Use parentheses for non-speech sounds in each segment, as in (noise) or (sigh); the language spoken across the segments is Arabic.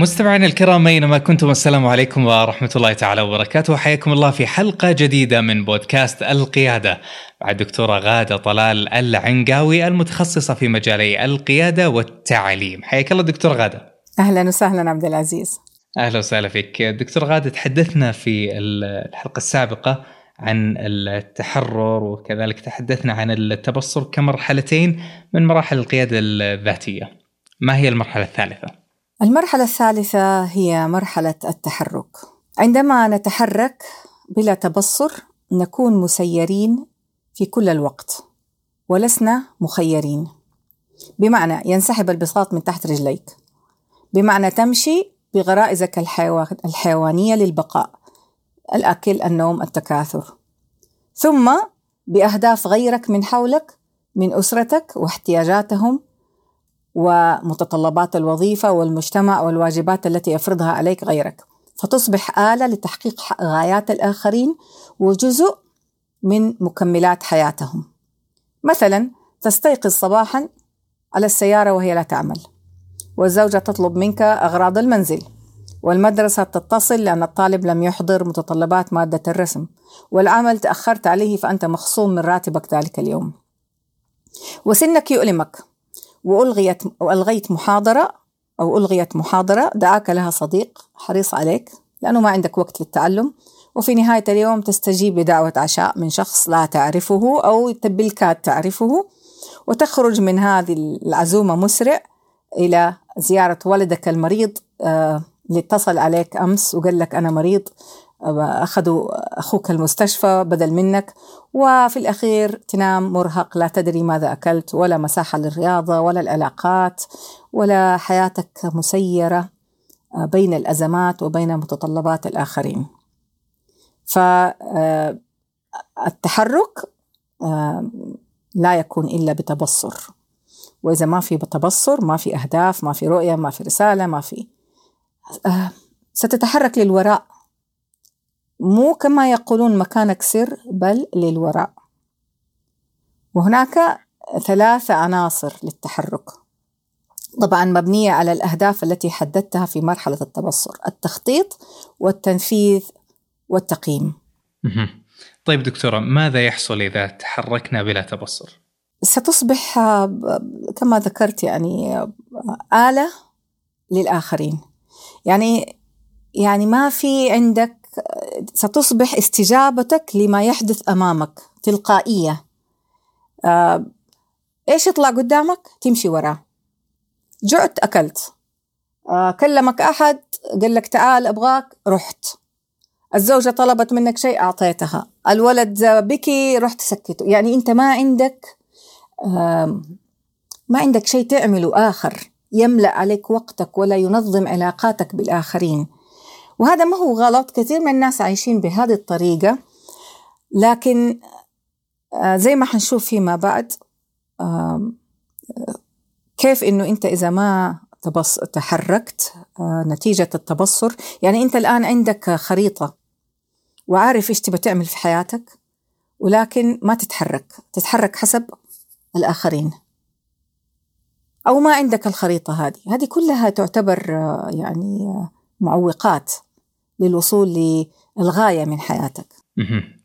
مستمعينا الكرام أينما كنتم؟ السلام عليكم ورحمة الله تعالى وبركاته. حياكم الله في حلقة جديدة من بودكاست القيادة. مع الدكتورة غادة طلال العنقاوي المتخصصة في مجالي القيادة والتعليم. حياك الله دكتورة غادة. أهلا وسهلا عبد العزيز. أهلا وسهلا فيك. دكتور غادة تحدثنا في الحلقة السابقة عن التحرر وكذلك تحدثنا عن التبصر كمرحلتين من مراحل القيادة الذاتية. ما هي المرحلة الثالثة؟ المرحلة الثالثة هي مرحلة التحرك. عندما نتحرك بلا تبصر نكون مسيرين في كل الوقت ولسنا مخيرين. بمعنى ينسحب البساط من تحت رجليك. بمعنى تمشي بغرائزك الحيوانية للبقاء. الأكل، النوم، التكاثر. ثم بأهداف غيرك من حولك من أسرتك واحتياجاتهم ومتطلبات الوظيفة والمجتمع والواجبات التي يفرضها عليك غيرك. فتصبح آلة لتحقيق غايات الآخرين وجزء من مكملات حياتهم. مثلا تستيقظ صباحا على السيارة وهي لا تعمل والزوجة تطلب منك أغراض المنزل والمدرسة تتصل لأن الطالب لم يحضر متطلبات مادة الرسم والعمل تأخرت عليه فأنت مخصوم من راتبك ذلك اليوم. وسنك يؤلمك. وألغيت وألغيت محاضرة أو ألغيت محاضرة. دعاك لها صديق. حريص عليك. لأنه ما عندك وقت للتعلم. وفي نهاية اليوم تستجيب لدعوة عشاء من شخص لا تعرفه أو بالكاد تعرفه. وتخرج من هذه العزومة مسرع إلى زيارة ولدك المريض. آه، اللي اتصل عليك أمس وقال لك أنا مريض. أخذوا أخوك المستشفى بدل منك وفي الأخير تنام مرهق لا تدري ماذا أكلت ولا مساحة للرياضة ولا العلاقات ولا حياتك مسيرة آه، بين الأزمات وبين متطلبات الآخرين. فالتحرك آه، آه، لا يكون إلا بتبصر. وإذا ما في تبصر ما في أهداف ما في رؤية ما في رسالة ما في ستتحرك للوراء. مو كما يقولون مكانك سر بل للوراء. وهناك ثلاث عناصر للتحرك. طبعا مبنية على الأهداف التي حددتها في مرحلة التبصر التخطيط والتنفيذ والتقييم. طيب دكتورة ماذا يحصل إذا تحركنا بلا تبصر؟ ستصبح كما ذكرت يعني آلة للآخرين. يعني يعني ما في عندك ستصبح استجابتك لما يحدث أمامك تلقائية. آه، إيش يطلع قدامك؟ تمشي وراه. جعت أكلت. آه، كلمك أحد قال لك تعال أبغاك. رحت. الزوجة طلبت منك شيء أعطيتها. الولد بكي رحت سكته. يعني أنت ما عندك ما عندك شيء تعمله آخر. يملأ عليك وقتك ولا ينظم علاقاتك بالآخرين. وهذا ما هو غلط كثير من الناس عايشين بهذه الطريقة. لكن آه، زي ما حنشوف فيما بعد كيف إنه أنت إذا ما تبص تحركت آه، نتيجة التبصر. يعني أنت الآن عندك خريطة وعارف إيش تبى تعمل في حياتك ولكن ما تتحرك. تتحرك حسب الآخرين. أو ما عندك الخريطة هذه. هذه كلها تعتبر آه، يعني معوقات. للوصول للغاية من حياتك.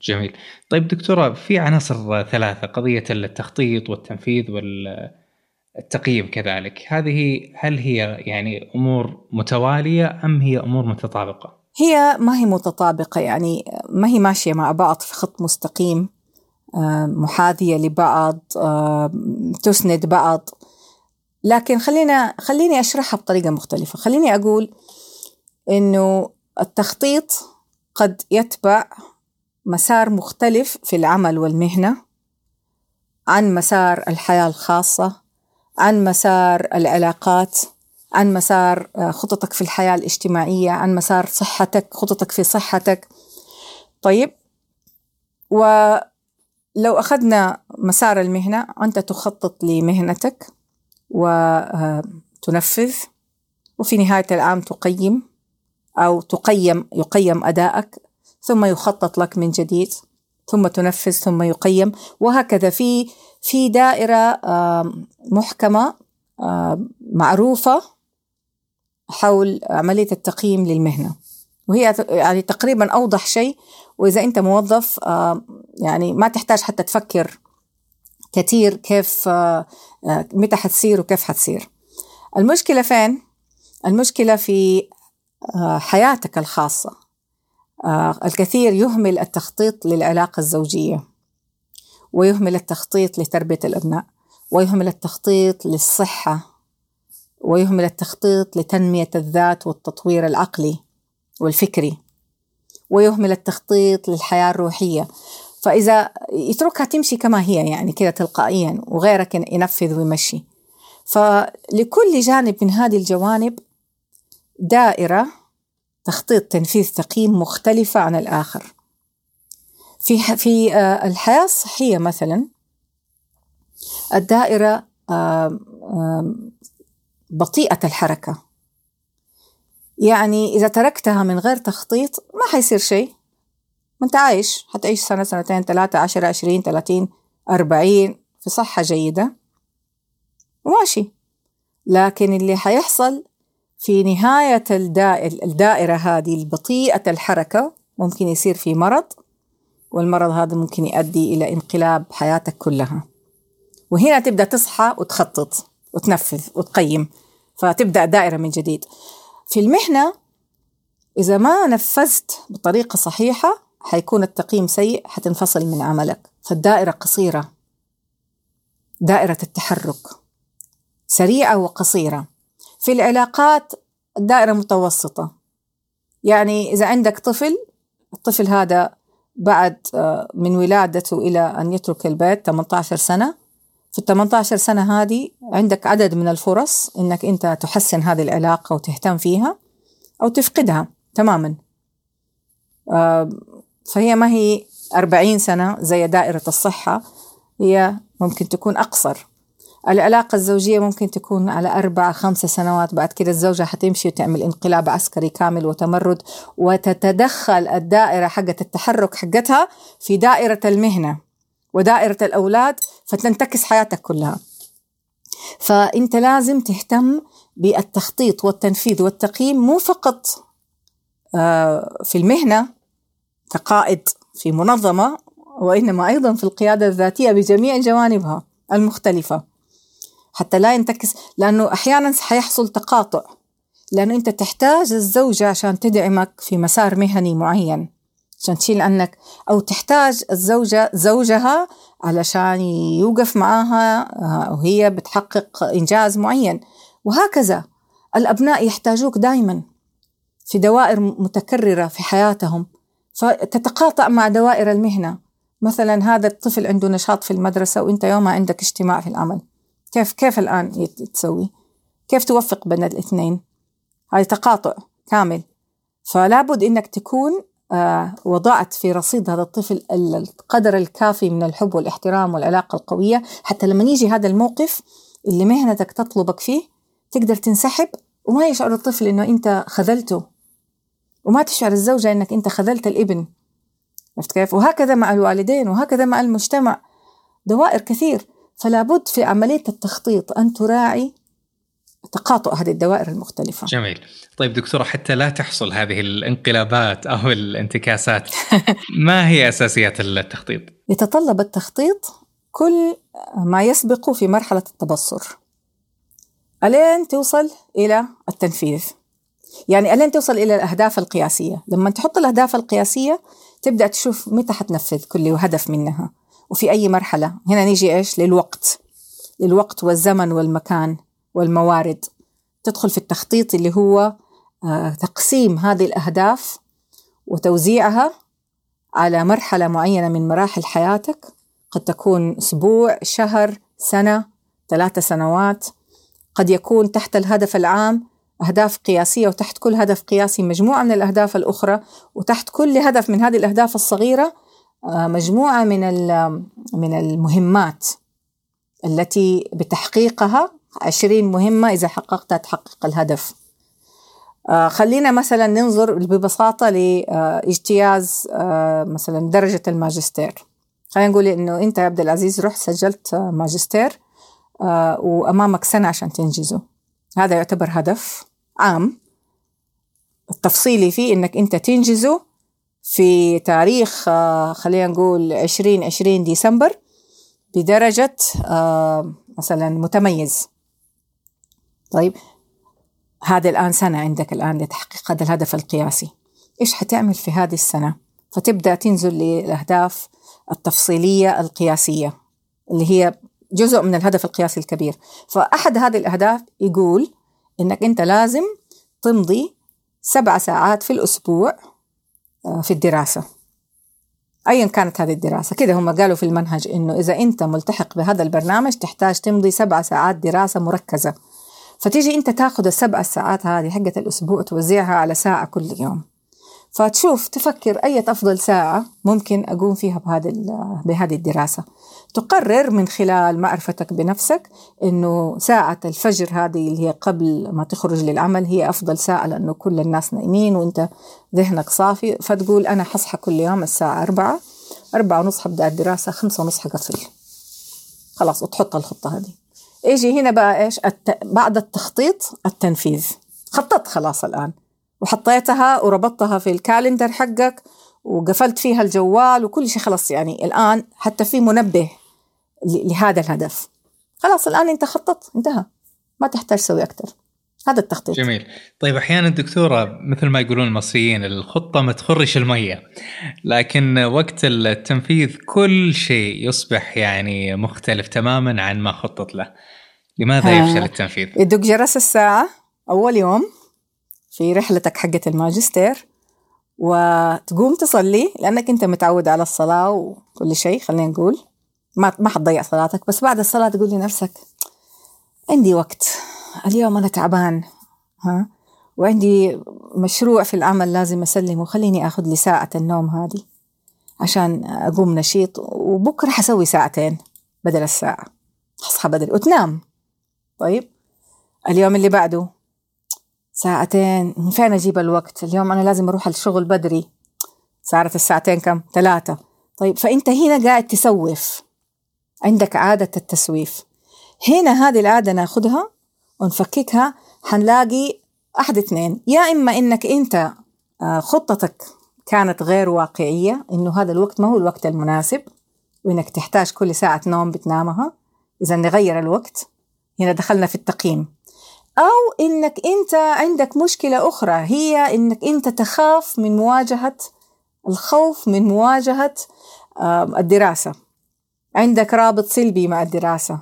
جميل. طيب دكتورة في عناصر ثلاثة قضية التخطيط والتنفيذ والتقييم كذلك هذه هل هي يعني أمور متوالية أم هي أمور متطابقة؟ هي ما هي متطابقة يعني ما هي ماشية مع بعض في خط مستقيم آه، محاذية لبعض آه، تسند بعض. لكن خلينا خليني أشرحها بطريقة مختلفة. خليني أقول إنه التخطيط قد يتبع مسار مختلف في العمل والمهنة عن مسار الحياة الخاصة عن مسار العلاقات عن مسار آه، خططك في الحياة الاجتماعية عن مسار صحتك خططك في صحتك. طيب ولو أخذنا مسار المهنة أنت تخطط لمهنتك وتنفذ وفي نهاية العام تقيم. أو تقيم يقيم أدائك ثم يخطط لك من جديد ثم تنفذ ثم يقيم وهكذا. في في دائرة محكمة معروفة حول عملية التقييم للمهنة. وهي يعني تقريبا أوضح شيء وإذا أنت موظف يعني ما تحتاج حتى تفكر كثير كيف متى حتصير وكيف حتصير. المشكلة فين؟ المشكلة في حياتك الخاصة. الكثير يهمل التخطيط للعلاقة الزوجية ويهمل التخطيط لتربية الأبناء ويهمل التخطيط للصحة ويهمل التخطيط لتنمية الذات والتطوير العقلي والفكري ويهمل التخطيط للحياة الروحية. فإذا يتركها تمشي كما هي يعني كده تلقائيا وغيرك ينفذ ويمشي. فلكل جانب من هذه الجوانب دائرة تخطيط تنفيذ تقييم مختلفة عن الآخر. في في آه، الحياة الصحية مثلا الدائرة بطيئة الحركة. يعني إذا تركتها من غير تخطيط ما حيصير شيء. ما أنت عايش حتعيش سنة سنتين ثلاثة عشرة عشرين ثلاثين أربعين في صحة جيدة. وماشي لكن اللي حيحصل في نهاية الدائرة هذه البطيئة الحركة ممكن يصير في مرض والمرض هذا ممكن يؤدي إلى انقلاب حياتك كلها. وهنا تبدأ تصحى وتخطط وتنفذ وتقيم فتبدأ دائرة من جديد. في المهنة إذا ما نفذت بطريقة صحيحة حيكون التقييم سيء حتنفصل من عملك. فالدائرة قصيرة. دائرة التحرك. سريعة وقصيرة. في العلاقات الدائرة متوسطة. يعني إذا عندك طفل الطفل هذا بعد آه، من ولادته إلى أن يترك البيت 18 سنة. في ال 18 سنة هذه عندك عدد من الفرص إنك أنت تحسن هذه العلاقة وتهتم فيها أو تفقدها تماما. آه، فهي ما هي 40 سنة زي دائرة الصحة هي ممكن تكون أقصر. العلاقة الزوجية ممكن تكون على أربع خمسة سنوات. بعد كده الزوجة حتمشي وتعمل انقلاب عسكري كامل وتمرد وتتدخل الدائرة حقة التحرك حقتها في دائرة المهنة ودائرة الأولاد فتنتكس حياتك كلها. فأنت لازم تهتم بالتخطيط والتنفيذ والتقييم مو فقط آه، في المهنة كقائد في منظمة وإنما أيضا في القيادة الذاتية بجميع جوانبها المختلفة. حتى لا ينتكس لأنه أحيانا حيحصل تقاطع لأنه أنت تحتاج الزوجة عشان تدعمك في مسار مهني معين. عشان تشيل عنك. أو تحتاج الزوجة زوجها علشان يوقف معاها آه، وهي بتحقق إنجاز معين. وهكذا الأبناء يحتاجوك دائما في دوائر متكررة في حياتهم. فتتقاطع مع دوائر المهنة. مثلا هذا الطفل عنده نشاط في المدرسة وأنت يومها عندك اجتماع في العمل. كيف كيف الآن تسوي؟ كيف توفق بين الاثنين؟ هذا تقاطع كامل. فلا بد إنك تكون آه وضعت في رصيد هذا الطفل القدر الكافي من الحب والاحترام والعلاقة القوية. حتى لما يجي هذا الموقف اللي مهنتك تطلبك فيه تقدر تنسحب وما يشعر الطفل إنه أنت خذلته. وما تشعر الزوجة إنك أنت خذلت الإبن. عرفت كيف؟ وهكذا مع الوالدين وهكذا مع المجتمع. دوائر كثير. فلا بد في عملية التخطيط أن تراعي تقاطع هذه الدوائر المختلفة. جميل. طيب دكتورة حتى لا تحصل هذه الانقلابات أو الانتكاسات (laughs) ما هي أساسيات التخطيط؟ يتطلب التخطيط كل ما يسبق في مرحلة التبصر. ألين توصل إلى التنفيذ. يعني ألين توصل إلى الأهداف القياسية. لما تحط الأهداف القياسية تبدأ تشوف متى حتنفذ كل هدف منها. وفي أي مرحلة. هنا نيجي إيش؟ للوقت. للوقت والزمن والمكان والموارد. تدخل في التخطيط اللي هو آه، تقسيم هذه الأهداف وتوزيعها على مرحلة معينة من مراحل حياتك. قد تكون أسبوع شهر سنة ثلاثة سنوات. قد يكون تحت الهدف العام أهداف قياسية وتحت كل هدف قياسي مجموعة من الأهداف الأخرى وتحت كل هدف من هذه الأهداف الصغيرة مجموعة من من المهمات التي بتحقيقها عشرين مهمة إذا حققتها تحقق الهدف. آه، خلينا مثلا ننظر ببساطة لإجتياز آه، مثلا درجة الماجستير. خلينا نقول إنه أنت يا عبد العزيز رحت سجلت ماجستير وأمامك سنة عشان تنجزه. هذا يعتبر هدف عام. التفصيلي فيه إنك أنت تنجزه في تاريخ آه، خلينا نقول عشرين عشرين ديسمبر بدرجة آه، مثلا متميز. طيب هذا الآن سنة عندك الآن لتحقيق هذا الهدف القياسي. إيش حتعمل في هذه السنة؟ فتبدأ تنزل للأهداف التفصيلية القياسية اللي هي جزء من الهدف القياسي الكبير. فأحد هذه الأهداف يقول إنك أنت لازم تمضي سبع ساعات في الأسبوع في الدراسة. أيا كانت هذه الدراسة. كده هم قالوا في المنهج إنه إذا أنت ملتحق بهذا البرنامج تحتاج تمضي سبع ساعات دراسة مركزة. فتيجي أنت تاخذ السبع ساعات هذه حقة الأسبوع توزعها على ساعة كل يوم. فتشوف تفكر أي أفضل ساعة ممكن أقوم فيها بهذه الدراسة. تقرر من خلال معرفتك بنفسك إنه ساعة الفجر هذه اللي هي قبل ما تخرج للعمل هي أفضل ساعة لأنه كل الناس نايمين وأنت ذهنك صافي فتقول أنا حصحى كل يوم الساعة أربعة أربعة ونص حبدأ الدراسة خمسة ونص حقفل. خلاص وتحط الخطة هذه. يجي هنا بقى إيش؟ الت... بعد التخطيط التنفيذ. خططت خلاص الآن. وحطيتها وربطتها في الكالندر حقك وقفلت فيها الجوال وكل شيء خلاص يعني الآن حتى في منبه لهذا الهدف. خلاص الآن أنت خططت انتهى. ما تحتاج تسوي أكثر. هذا التخطيط. جميل. طيب أحيانا دكتورة مثل ما يقولون المصريين الخطة ما تخرش المية. لكن وقت التنفيذ كل شيء يصبح يعني مختلف تماما عن ما خطط له. لماذا يفشل التنفيذ؟ يدق جرس الساعة أول يوم في رحلتك حقة الماجستير وتقوم تصلي لأنك أنت متعود على الصلاة وكل شيء خلينا نقول. ما ما حتضيع صلاتك بس بعد الصلاة تقول لنفسك عندي وقت اليوم أنا تعبان ها؟ وعندي مشروع في العمل لازم أسلمه خليني أخذ لي ساعة النوم هذه عشان أقوم نشيط وبكرة حسوي ساعتين بدل الساعة أصحى بدري وتنام. طيب اليوم اللي بعده؟ ساعتين من فين أجيب الوقت؟ اليوم أنا لازم أروح الشغل بدري. صارت الساعتين كم؟ ثلاثة. طيب فأنت هنا قاعد تسوف. عندك عادة التسويف. هنا هذه العادة ناخذها ونفككها حنلاقي أحد اثنين. يا إما إنك أنت آه، خطتك كانت غير واقعية إنه هذا الوقت ما هو الوقت المناسب وإنك تحتاج كل ساعة نوم بتنامها إذا نغير الوقت هنا دخلنا في التقييم. أو إنك أنت عندك مشكلة أخرى هي إنك أنت تخاف من مواجهة الخوف من مواجهة الدراسة. عندك رابط سلبي مع الدراسة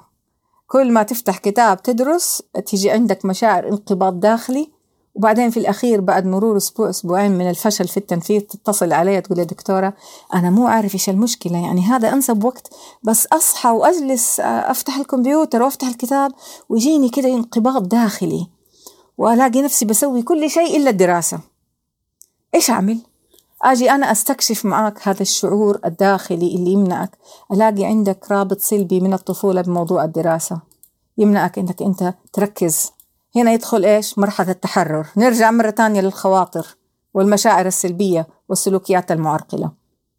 كل ما تفتح كتاب تدرس تيجي عندك مشاعر انقباض داخلي وبعدين في الأخير بعد مرور أسبوع أسبوعين من الفشل في التنفيذ تتصل علي تقول يا دكتورة أنا مو عارف إيش المشكلة يعني هذا أنسب وقت بس أصحى وأجلس أفتح الكمبيوتر وأفتح الكتاب ويجيني كده انقباض داخلي وألاقي نفسي بسوي كل شيء إلا الدراسة إيش أعمل؟ أجي أنا أستكشف معاك هذا الشعور الداخلي اللي يمنعك. ألاقي عندك رابط سلبي من الطفولة بموضوع الدراسة. يمنعك إنك أنت تركز. هنا يدخل إيش؟ مرحلة التحرر. نرجع مرة تانية للخواطر والمشاعر السلبية والسلوكيات المعرقلة.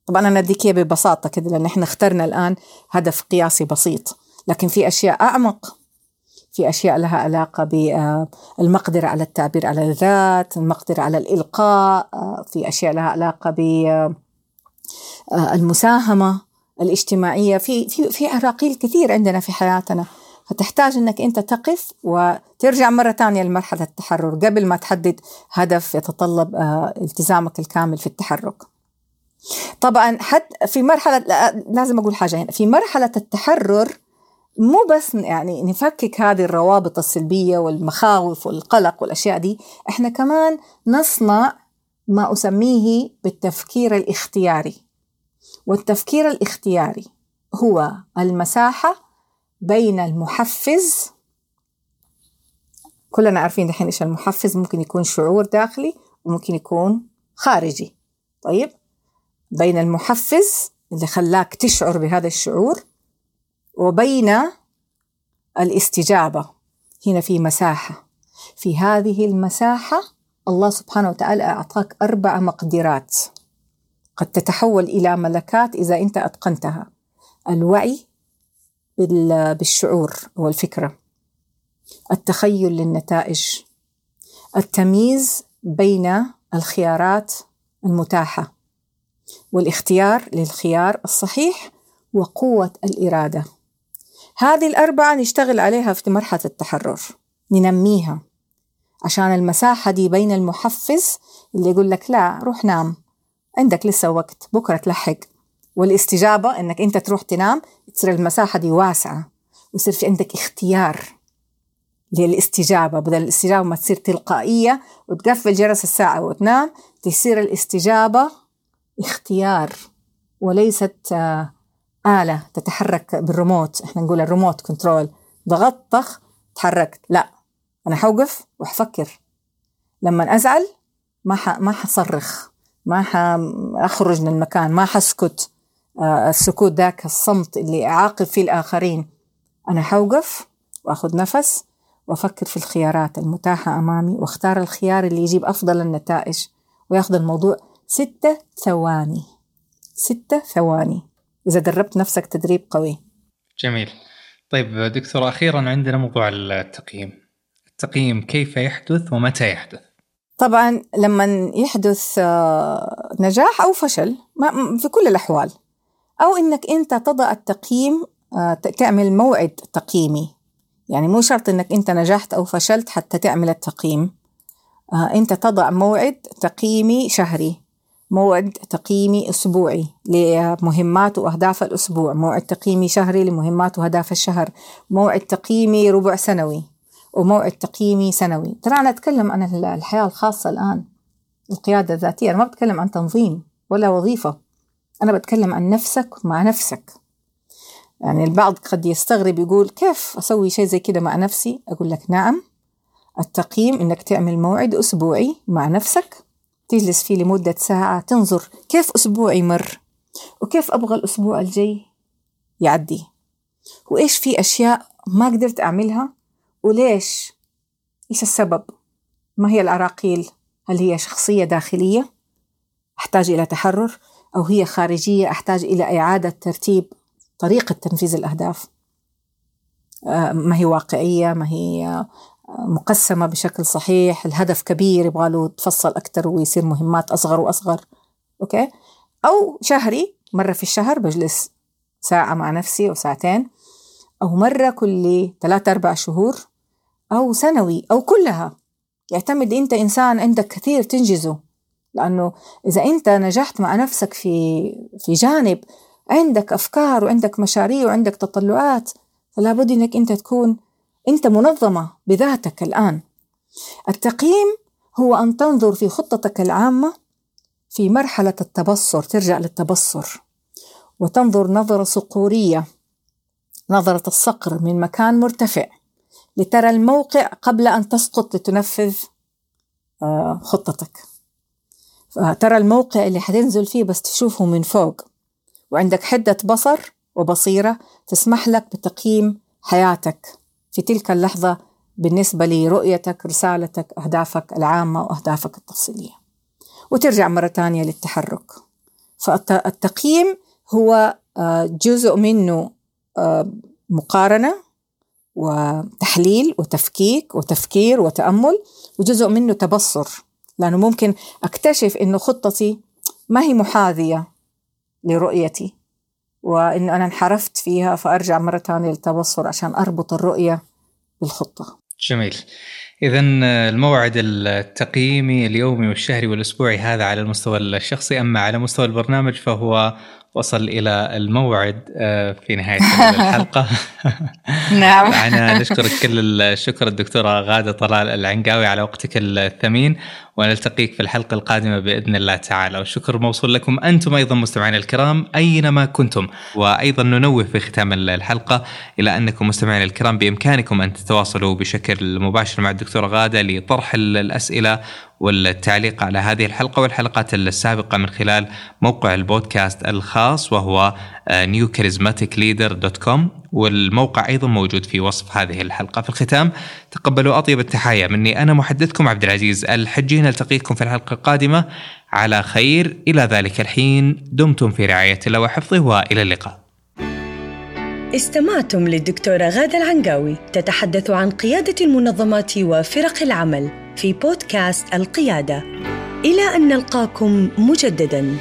طبعا أنا أديك ببساطة كده لأن إحنا اخترنا الآن هدف قياسي بسيط. لكن في أشياء أعمق. في أشياء لها علاقة بالمقدرة على التعبير على الذات المقدرة على الإلقاء في أشياء لها علاقة بالمساهمة الاجتماعية. في في في عراقيل كثير عندنا في حياتنا. فتحتاج إنك أنت تقف وترجع مرة ثانية لمرحلة التحرر قبل ما تحدد هدف يتطلب آه، التزامك الكامل في التحرك. طبعا حتى في مرحلة لازم أقول حاجة هنا. في مرحلة التحرر مو بس يعني نفكك هذه الروابط السلبية والمخاوف والقلق والأشياء دي إحنا كمان نصنع ما أسميه بالتفكير الاختياري. والتفكير الاختياري هو المساحة بين المحفز كلنا عارفين دحين إيش المحفز ممكن يكون شعور داخلي وممكن يكون خارجي. طيب؟ بين المحفز اللي خلاك تشعر بهذا الشعور وبين الاستجابة. هنا في مساحة. في هذه المساحة الله سبحانه وتعالى أعطاك أربع مقدرات. قد تتحول إلى ملكات إذا أنت أتقنتها. الوعي بالشعور والفكرة. التخيل للنتائج. التمييز بين الخيارات المتاحة. والاختيار للخيار الصحيح وقوة الإرادة. هذه الأربعة نشتغل عليها في مرحلة التحرر ننميها. عشان المساحة دي بين المحفز اللي يقول لك لا روح نام. عندك لسه وقت بكرة تلحق. والاستجابة إنك أنت تروح تنام تصير المساحة دي واسعة ويصير في عندك اختيار للاستجابة. بدل الاستجابة ما تصير تلقائية وتقفل جرس الساعة وتنام تصير الاستجابة اختيار وليست آه، آلة تتحرك بالريموت إحنا نقول ال remote control ضغطت طخ تحركت. لا أنا حوقف وحفكر. لما أزعل ما ح... ما حصرخ. ما حأخرج من المكان. ما حسكت. آه السكوت ذاك الصمت اللي أعاقب فيه الآخرين. أنا حوقف وأخذ نفس وأفكر في الخيارات المتاحة أمامي وأختار الخيار اللي يجيب أفضل النتائج. وياخذ الموضوع ستة ثواني. ستة ثواني. إذا دربت نفسك تدريب قوي. جميل. طيب دكتور أخيرا عندنا موضوع التقييم. التقييم كيف يحدث ومتى يحدث؟ طبعا لما يحدث آه، نجاح أو فشل في كل الأحوال. أو إنك أنت تضع التقييم آه، تعمل موعد تقييمي. يعني مو شرط إنك أنت نجحت أو فشلت حتى تعمل التقييم. آه، أنت تضع موعد تقييمي شهري. موعد تقييمي أسبوعي لمهمات وأهداف الأسبوع. موعد تقييمي شهري لمهمات وأهداف الشهر. موعد تقييمي ربع سنوي وموعد تقييمي سنوي. ترى أنا أتكلم عن الحياة الخاصة الآن القيادة الذاتية. أنا ما بتكلم عن تنظيم ولا وظيفة. أنا بتكلم عن نفسك مع نفسك. يعني البعض قد يستغرب يقول كيف أسوي شيء زي كده مع نفسي؟ أقول لك نعم التقييم إنك تعمل موعد أسبوعي مع نفسك تجلس فيه لمدة ساعة تنظر كيف أسبوعي مر وكيف أبغى الأسبوع الجاي يعدي؟ وإيش في أشياء ما قدرت أعملها؟ وليش؟ إيش السبب؟ ما هي العراقيل هل هي شخصية داخلية؟ أحتاج إلى تحرر؟ أو هي خارجية؟ أحتاج إلى إعادة ترتيب طريقة تنفيذ الأهداف؟ آه، ما هي واقعية؟ ما هي مقسمة بشكل صحيح الهدف كبير يبغى له تفصل أكثر ويصير مهمات أصغر وأصغر. أوكي؟ أو شهري مرة في الشهر بجلس ساعة مع نفسي أو ساعتين أو مرة كل ثلاثة أربع شهور أو سنوي أو كلها. يعتمد أنت إنسان عندك كثير تنجزه لأنه إذا أنت نجحت مع نفسك في في جانب عندك أفكار وعندك مشاريع وعندك تطلعات فلا بد أنك أنت تكون أنت منظمة بذاتك الآن. التقييم هو أن تنظر في خطتك العامة في مرحلة التبصر ترجع للتبصر وتنظر نظرة صقورية نظرة الصقر من مكان مرتفع لترى الموقع قبل أن تسقط لتنفذ آه، خطتك. ترى الموقع اللي حتنزل فيه بس تشوفه من فوق وعندك حدة بصر وبصيرة تسمح لك بتقييم حياتك. في تلك اللحظة بالنسبة لرؤيتك رسالتك أهدافك العامة وأهدافك التفصيلية. وترجع مرة ثانية للتحرك. فالتقييم هو آه، جزء منه آه، مقارنة وتحليل وتفكيك وتفكير وتأمل وجزء منه تبصر. لأنه ممكن أكتشف إنه خطتي ما هي محاذية لرؤيتي. وإنه أنا انحرفت فيها فأرجع مرة ثانية للتبصر عشان أربط الرؤية بالخطة. جميل. إذا الموعد التقييمي اليومي والشهري والأسبوعي هذا على المستوى الشخصي أما على مستوى البرنامج فهو وصل إلى الموعد آه، في نهاية (laughs) الحلقة. (laughs) نعم. (laughs) أنا نشكرك كل الشكر الدكتورة غادة طلال العنقاوي على وقتك الثمين. ونلتقيك في الحلقة القادمة بإذن الله تعالى. والشكر موصول لكم أنتم أيضا مستمعين الكرام أينما كنتم. وأيضا ننوه في ختام الحلقة إلى أنكم مستمعين الكرام بإمكانكم أن تتواصلوا بشكل مباشر مع الدكتورة غادة لطرح الأسئلة والتعليق على هذه الحلقة والحلقات السابقة من خلال موقع البودكاست الخاص وهو newcharismaticleader.com والموقع أيضا موجود في وصف هذه الحلقة. في الختام تقبلوا أطيب التحايا مني أنا محدثكم عبد العزيز الحجي. نلتقيكم في الحلقة القادمة. على خير. إلى ذلك الحين. دمتم في رعاية الله وحفظه وإلى اللقاء. استمعتم للدكتورة غادة العنقاوي تتحدث عن قيادة المنظمات وفرق العمل في بودكاست القيادة. إلى أن نلقاكم مجدداً.